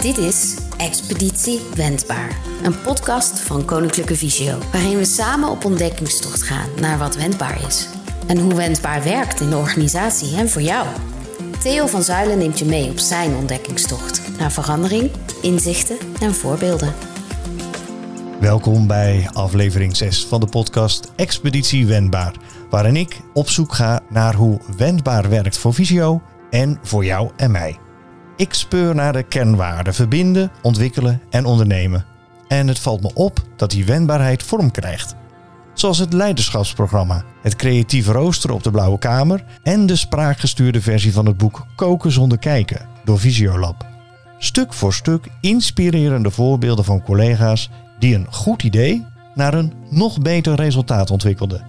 Dit is Expeditie Wendbaar, een podcast van Koninklijke Visio, waarin we samen op ontdekkingstocht gaan naar wat wendbaar is en hoe wendbaar werkt in de organisatie en voor jou. Theo van Zuilen neemt je mee op zijn ontdekkingstocht naar verandering, inzichten en voorbeelden. Welkom bij aflevering 6 van de podcast Expeditie Wendbaar, waarin ik op zoek ga naar hoe wendbaar werkt voor Visio en voor jou en mij. Ik speur naar de kernwaarden verbinden, ontwikkelen en ondernemen. En het valt me op dat die wendbaarheid vorm krijgt. Zoals het leiderschapsprogramma, het creatieve rooster op de Blauwe Kamer en de spraakgestuurde versie van het boek Koken zonder kijken door Visiolab. Stuk voor stuk inspirerende voorbeelden van collega's die een goed idee naar een nog beter resultaat ontwikkelden.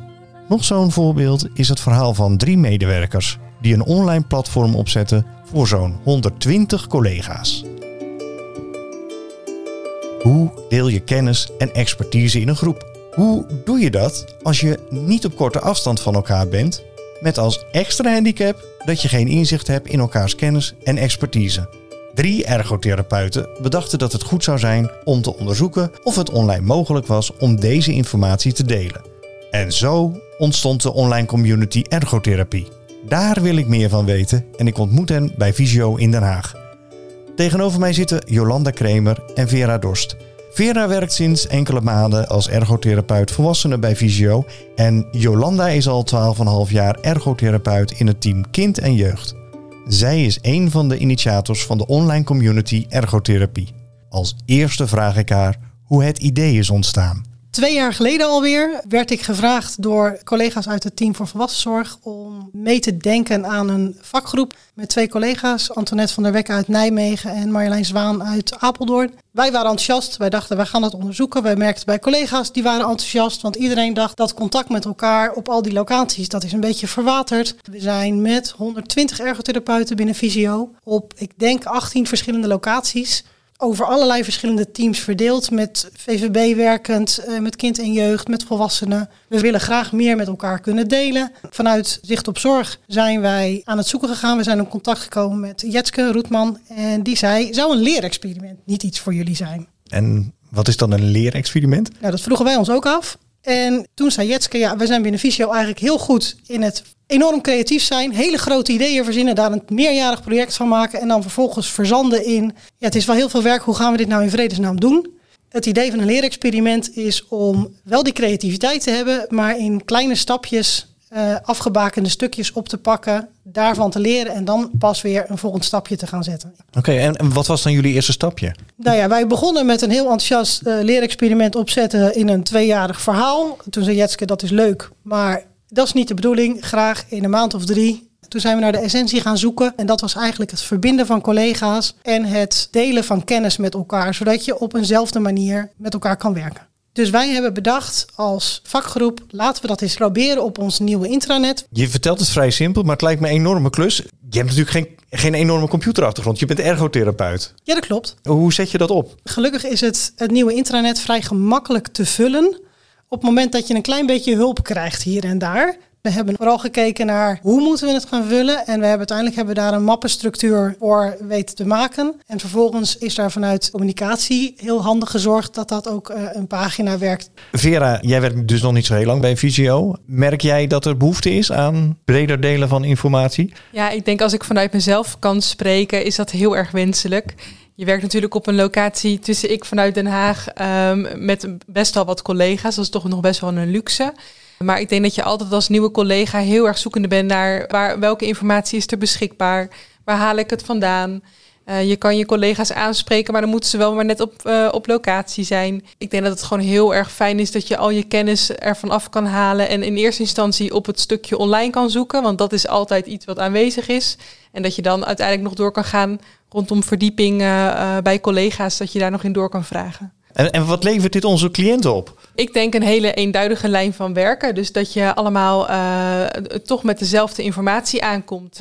Nog zo'n voorbeeld is het verhaal van drie medewerkers die een online platform opzetten voor zo'n 120 collega's. Hoe deel je kennis en expertise in een groep? Hoe doe je dat als je niet op korte afstand van elkaar bent, met als extra handicap dat je geen inzicht hebt in elkaars kennis en expertise? Drie ergotherapeuten bedachten dat het goed zou zijn om te onderzoeken of het online mogelijk was om deze informatie te delen. En zo ontstond de online community ergotherapie. Daar wil ik meer van weten en ik ontmoet hen bij Visio in Den Haag. Tegenover mij zitten Jolanda Kremer en Vera Dorst. Vera werkt sinds enkele maanden als ergotherapeut volwassenen bij Visio en Jolanda is al 12,5 jaar ergotherapeut in het team Kind en Jeugd. Zij is een van de initiators van de online community ergotherapie. Als eerste vraag ik haar hoe het idee is ontstaan. Twee jaar geleden alweer werd ik gevraagd door collega's uit het team voor volwassenzorg om mee te denken aan een vakgroep met twee collega's, Antoinette van der Wekke uit Nijmegen en Marjolein Zwaan uit Apeldoorn. Wij waren enthousiast, wij dachten wij gaan het onderzoeken. Wij merkten bij collega's die waren enthousiast, want iedereen dacht dat contact met elkaar op al die locaties, dat is een beetje verwaterd. We zijn met 120 ergotherapeuten binnen Visio op, ik denk, 18 verschillende locaties over allerlei verschillende teams verdeeld. Met VVB werkend, eh, met kind en jeugd, met volwassenen. We willen graag meer met elkaar kunnen delen. Vanuit Zicht op Zorg zijn wij aan het zoeken gegaan. We zijn in contact gekomen met Jetske Roetman. En die zei, zou een leerexperiment niet iets voor jullie zijn? En wat is dan een leerexperiment? Nou, dat vroegen wij ons ook af. En toen zei Jetske, ja, we zijn binnen Visio eigenlijk heel goed in het enorm creatief zijn, hele grote ideeën verzinnen, daar een meerjarig project van maken en dan vervolgens verzanden in. Ja, het is wel heel veel werk, hoe gaan we dit nou in vredesnaam doen? Het idee van een leerexperiment is om wel die creativiteit te hebben, maar in kleine stapjes uh, afgebakende stukjes op te pakken, daarvan te leren en dan pas weer een volgend stapje te gaan zetten. Oké, en, en, wat was dan jullie eerste stapje? Nou ja, wij begonnen met een heel enthousiast uh, leerexperiment opzetten in een tweejarig verhaal. Toen zei Jetske, dat is leuk, maar dat is niet de bedoeling. Graag in een maand of drie. Toen zijn we naar de essentie gaan zoeken. En dat was eigenlijk het verbinden van collega's en het delen van kennis met elkaar. Zodat je op eenzelfde manier met elkaar kan werken. Dus wij hebben bedacht als vakgroep, laten we dat eens proberen op ons nieuwe intranet. Je vertelt het vrij simpel, maar het lijkt me een enorme klus. Je hebt natuurlijk geen, geen enorme computerachtergrond. Je bent ergotherapeut. Ja, dat klopt. Hoe zet je dat op? Gelukkig is het, het nieuwe intranet vrij gemakkelijk te vullen op het moment dat je een klein beetje hulp krijgt hier en daar. We hebben vooral gekeken naar hoe moeten we het gaan vullen. En we hebben uiteindelijk hebben we daar een mappenstructuur voor weten te maken. En vervolgens is daar vanuit communicatie heel handig gezorgd dat dat ook uh, een pagina werkt. Vera, jij werkt dus nog niet zo heel lang bij Visio. Merk jij dat er behoefte is aan breder delen van informatie? Ja, ik denk als ik vanuit mezelf kan spreken, is dat heel erg wenselijk. Je werkt natuurlijk op een locatie tussen ik vanuit Den Haag um, met best wel wat collega's. Dat is toch nog best wel een luxe. Maar ik denk dat je altijd als nieuwe collega heel erg zoekende bent naar waar, welke informatie is er beschikbaar. Waar haal ik het vandaan? Uh, je kan je collega's aanspreken, maar dan moeten ze wel maar net op, uh, op locatie zijn. Ik denk dat het gewoon heel erg fijn is dat je al je kennis ervan af kan halen. En in eerste instantie op het stukje online kan zoeken. Want dat is altijd iets wat aanwezig is. En dat je dan uiteindelijk nog door kan gaan rondom verdieping uh, bij collega's, dat je daar nog in door kan vragen. En, en wat levert dit onze cliënten op? Ik denk een hele eenduidige lijn van werken. Dus dat je allemaal uh, toch met dezelfde informatie aankomt.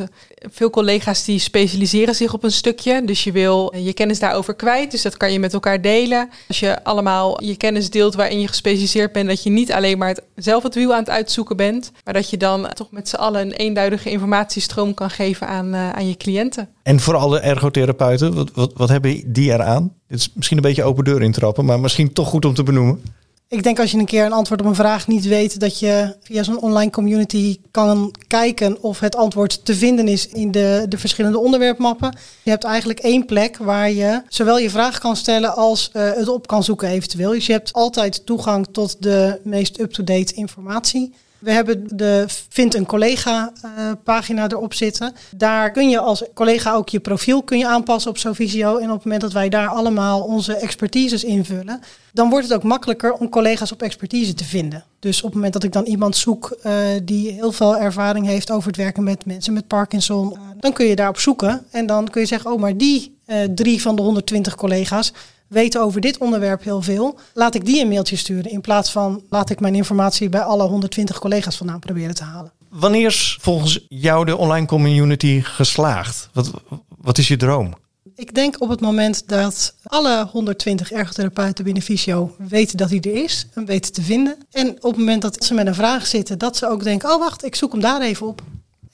Veel collega's die specialiseren zich op een stukje. Dus je wil je kennis daarover kwijt. Dus dat kan je met elkaar delen. Als je allemaal je kennis deelt waarin je gespecialiseerd bent, dat je niet alleen maar het, zelf het wiel aan het uitzoeken bent, maar dat je dan toch met z'n allen een eenduidige informatiestroom kan geven aan, uh, aan je cliënten. En voor alle ergotherapeuten, wat, wat, wat hebben die eraan? Dit is misschien een beetje open deur intrappen, maar misschien toch goed om te benoemen. Ik denk als je een keer een antwoord op een vraag niet weet, dat je via zo'n online community kan kijken of het antwoord te vinden is in de, de verschillende onderwerpmappen. Je hebt eigenlijk één plek waar je zowel je vraag kan stellen als uh, het op kan zoeken eventueel. Dus je hebt altijd toegang tot de meest up-to-date informatie. We hebben de Vind een collega uh, pagina erop zitten. Daar kun je als collega ook je profiel kun je aanpassen op Sovisio. En op het moment dat wij daar allemaal onze expertises invullen, dan wordt het ook makkelijker om collega's op expertise te vinden. Dus op het moment dat ik dan iemand zoek uh, die heel veel ervaring heeft over het werken met mensen met Parkinson, uh, dan kun je daarop zoeken. En dan kun je zeggen, oh maar die drie van de 120 collega's, weten over dit onderwerp heel veel. Laat ik die een mailtje sturen in plaats van laat ik mijn informatie bij alle 120 collega's vandaan proberen te halen. Wanneer is volgens jou de online community geslaagd? Wat, wat is je droom? Ik denk op het moment dat alle 120 ergotherapeuten binnen Visio weten dat hij er is en weten te vinden. En op het moment dat ze met een vraag zitten, dat ze ook denken, oh wacht, ik zoek hem daar even op.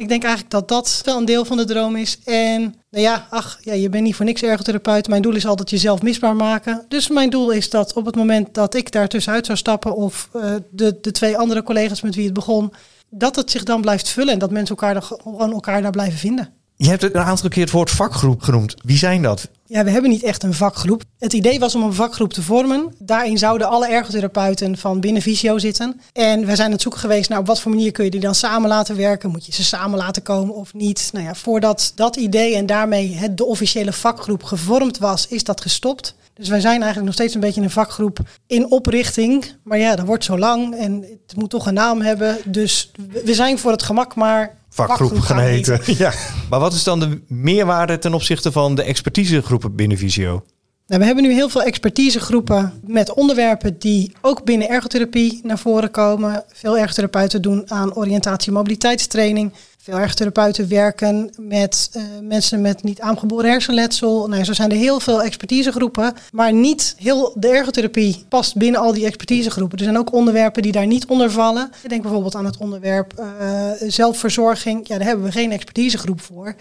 Ik denk eigenlijk dat dat wel een deel van de droom is. En nou ja, ach, ja, je bent niet voor niks ergotherapeut. Mijn doel is altijd jezelf misbaar maken. Dus mijn doel is dat op het moment dat ik daar tussenuit zou stappen... of uh, de, de twee andere collega's met wie het begon... dat het zich dan blijft vullen en dat mensen elkaar gewoon elkaar daar blijven vinden. Je hebt een aantal keer het woord vakgroep genoemd. Wie zijn dat? Ja, we hebben niet echt een vakgroep. Het idee was om een vakgroep te vormen. Daarin zouden alle ergotherapeuten van binnen Visio zitten. En wij zijn aan het zoeken geweest naar op wat voor manier kun je die dan samen laten werken. Moet je ze samen laten komen of niet? Nou ja, voordat dat idee en daarmee het, de officiële vakgroep gevormd was, is dat gestopt. Dus wij zijn eigenlijk nog steeds een beetje een vakgroep in oprichting. Maar ja, dat wordt zo lang en het moet toch een naam hebben. Dus we zijn voor het gemak maar vakgroep gaan heten. Ja. Maar wat is dan de meerwaarde ten opzichte van de expertisegroepen binnen Visio? Nou, we hebben nu heel veel expertisegroepen met onderwerpen die ook binnen ergotherapie naar voren komen. Veel ergotherapeuten doen aan oriëntatie- en mobiliteitstraining. Veel ergotherapeuten werken met uh, mensen met niet aangeboren hersenletsel. Nou, zo zijn er heel veel expertisegroepen, maar niet heel de ergotherapie past binnen al die expertisegroepen. Er zijn ook onderwerpen die daar niet onder vallen. Ik denk bijvoorbeeld aan het onderwerp uh, zelfverzorging. Ja, daar hebben we geen expertisegroep voor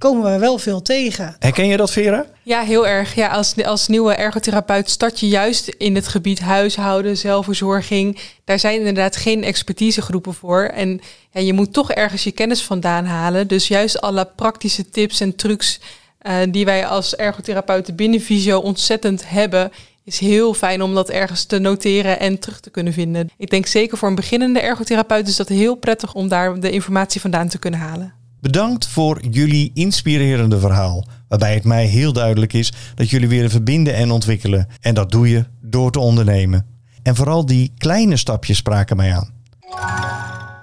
komen we wel veel tegen. Herken je dat, Vera? Ja, heel erg. Ja, als, als nieuwe ergotherapeut start je juist in het gebied huishouden, zelfverzorging. Daar zijn inderdaad geen expertisegroepen voor. En ja, je moet toch ergens je kennis vandaan halen. Dus juist alle praktische tips en trucs uh, die wij als ergotherapeuten binnen Visio ontzettend hebben, is heel fijn om dat ergens te noteren en terug te kunnen vinden. Ik denk zeker voor een beginnende ergotherapeut is dat heel prettig om daar de informatie vandaan te kunnen halen. Bedankt voor jullie inspirerende verhaal. Waarbij het mij heel duidelijk is dat jullie willen verbinden en ontwikkelen. En dat doe je door te ondernemen. En vooral die kleine stapjes spraken mij aan.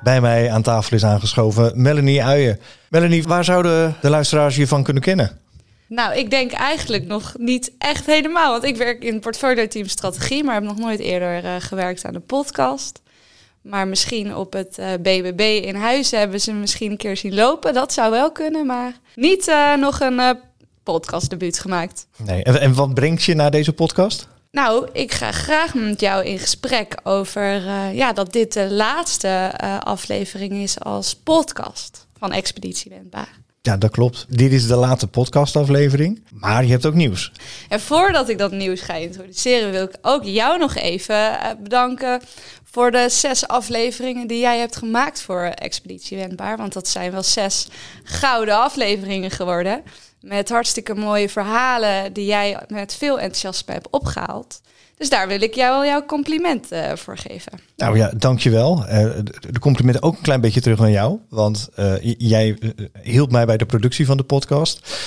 Bij mij aan tafel is aangeschoven Melanie Uijen. Melanie, waar zouden de luisteraars je van kunnen kennen? Nou, ik denk eigenlijk nog niet echt helemaal. Want ik werk in portfolio team strategie, maar heb nog nooit eerder uh, gewerkt aan een podcast. Maar misschien op het uh, eh, BBB in huis hebben ze misschien een keer zien lopen. Dat zou wel kunnen, maar niet uh, nog een uh, podcastdebuut gemaakt. Nee, en, en, wat brengt je naar deze podcast? Nou, ik ga graag met jou in gesprek over ja, dat dit de laatste aflevering is als podcast van Expeditie Wendbaar. Ja, dat klopt. Dit is de laatste podcastaflevering. Maar je hebt ook nieuws. En voordat ik dat nieuws ga introduceren, wil ik ook jou nog even bedanken voor de zes afleveringen die jij hebt gemaakt voor Expeditie Wendbaar. Want dat zijn wel zes gouden afleveringen geworden. Met hartstikke mooie verhalen die jij met veel enthousiasme hebt opgehaald. Dus daar wil ik jou wel jouw compliment uh, voor geven. Nou ja, dankjewel. Uh, de complimenten ook een klein beetje terug naar jou. Want uh, jij hielp mij bij de productie van de podcast.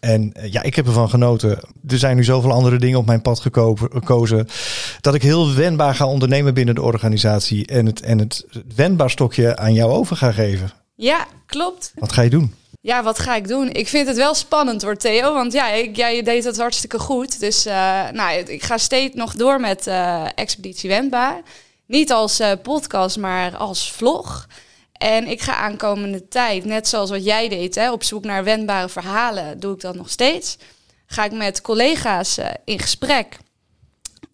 En ja, ik heb ervan genoten. Er zijn nu zoveel andere dingen op mijn pad gekozen. Dat ik heel wendbaar ga ondernemen binnen de organisatie. En het, en het wendbaar stokje aan jou over ga geven. Ja, klopt. Wat ga je doen? Ja, wat ga ik doen? Ik vind het wel spannend hoor, Theo. Want ja, jij deed het hartstikke goed. Dus uh, nou, ik ga steeds nog door met uh, Expeditie Wendbaar. Niet als podcast, maar als vlog. En ik ga aankomende tijd, net zoals wat jij deed, hè, op zoek naar wendbare verhalen, doe ik dat nog steeds. Ga ik met collega's in gesprek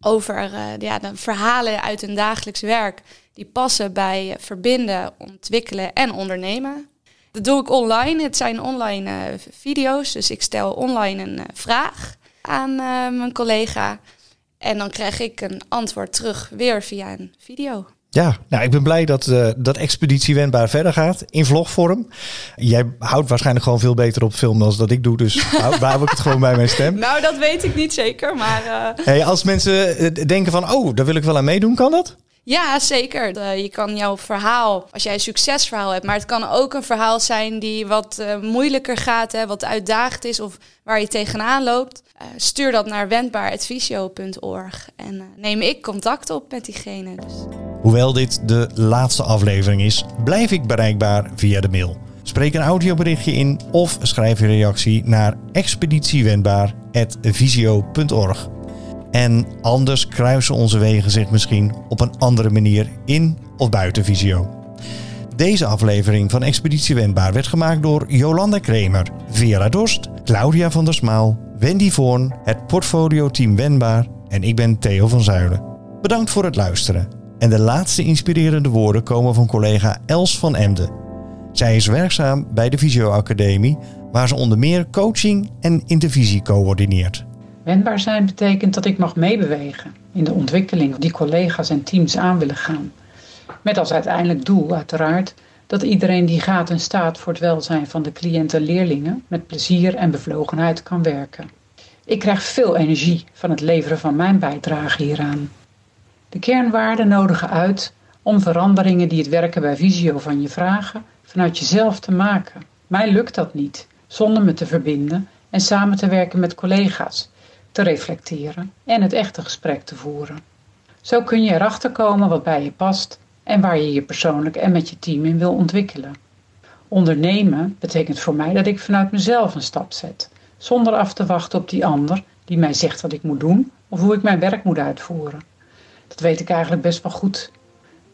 over ja, de verhalen uit hun dagelijks werk die passen bij verbinden, ontwikkelen en ondernemen. Dat doe ik online. Het zijn online uh, video's, dus ik stel online een vraag aan mijn collega. En dan krijg ik een antwoord terug weer via een video. Ja, nou, ik ben blij dat, uh, dat Expeditie Wendbaar verder gaat in vlogvorm. Jij houdt waarschijnlijk gewoon veel beter op film dan dat ik doe, dus hou ik het gewoon bij mijn stem. Nou, dat weet ik niet zeker, maar... Uh... Hey, als mensen eh, denken van, oh, daar wil ik wel aan meedoen, kan dat? Ja, zeker. je kan jouw verhaal, als jij een succesverhaal hebt, maar het kan ook een verhaal zijn die wat uh, moeilijker gaat, wat uitdagend is of waar je tegenaan loopt. Uh, stuur dat naar wendbaaradvisio.org en neem ik contact op met diegene. Dus. Hoewel dit de laatste aflevering is, blijf ik bereikbaar via de mail. Spreek een audioberichtje in of schrijf je reactie naar expeditiewendbaar.visio.org. En anders kruisen onze wegen zich misschien op een andere manier in of buiten Visio. Deze aflevering van Expeditie Wendbaar werd gemaakt door Jolanda Kremer, Vera Dorst, Claudia van der Smaal, Wendy Voorn, het portfolio-team Wendbaar en ik ben Theo van Zuilen. Bedankt voor het luisteren. En de laatste inspirerende woorden komen van collega Els van Emden. Zij is werkzaam bij de Visio Academie, waar ze onder meer coaching en intervisie coördineert. Wendbaar zijn betekent dat ik mag meebewegen in de ontwikkeling die collega's en teams aan willen gaan. Met als uiteindelijk doel, uiteraard, dat iedereen die gaat en staat voor het welzijn van de cliënten en leerlingen met plezier en bevlogenheid kan werken. Ik krijg veel energie van het leveren van mijn bijdrage hieraan. De kernwaarden nodigen uit om veranderingen die het werken bij Visio van je vragen vanuit jezelf te maken. Mij lukt dat niet zonder me te verbinden en samen te werken met collega's te reflecteren en het echte gesprek te voeren. Zo kun je erachter komen wat bij je past en waar je je persoonlijk en met je team in wil ontwikkelen. Ondernemen betekent voor mij dat ik vanuit mezelf een stap zet, zonder af te wachten op die ander die mij zegt wat ik moet doen of hoe ik mijn werk moet uitvoeren. Dat weet ik eigenlijk best wel goed.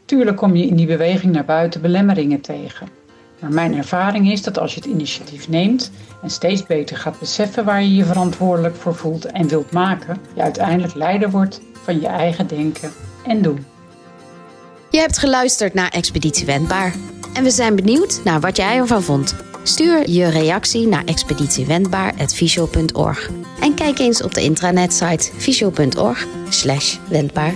Tuurlijk kom je in die beweging naar buiten belemmeringen tegen. Maar mijn ervaring is dat als je het initiatief neemt en steeds beter gaat beseffen waar je je verantwoordelijk voor voelt en wilt maken, je uiteindelijk leider wordt van je eigen denken en doen. Je hebt geluisterd naar Expeditie Wendbaar en we zijn benieuwd naar wat jij ervan vond. Stuur je reactie naar expeditiewendbaar.visio.org en kijk eens op de intranet-site visio.org/wendbaar.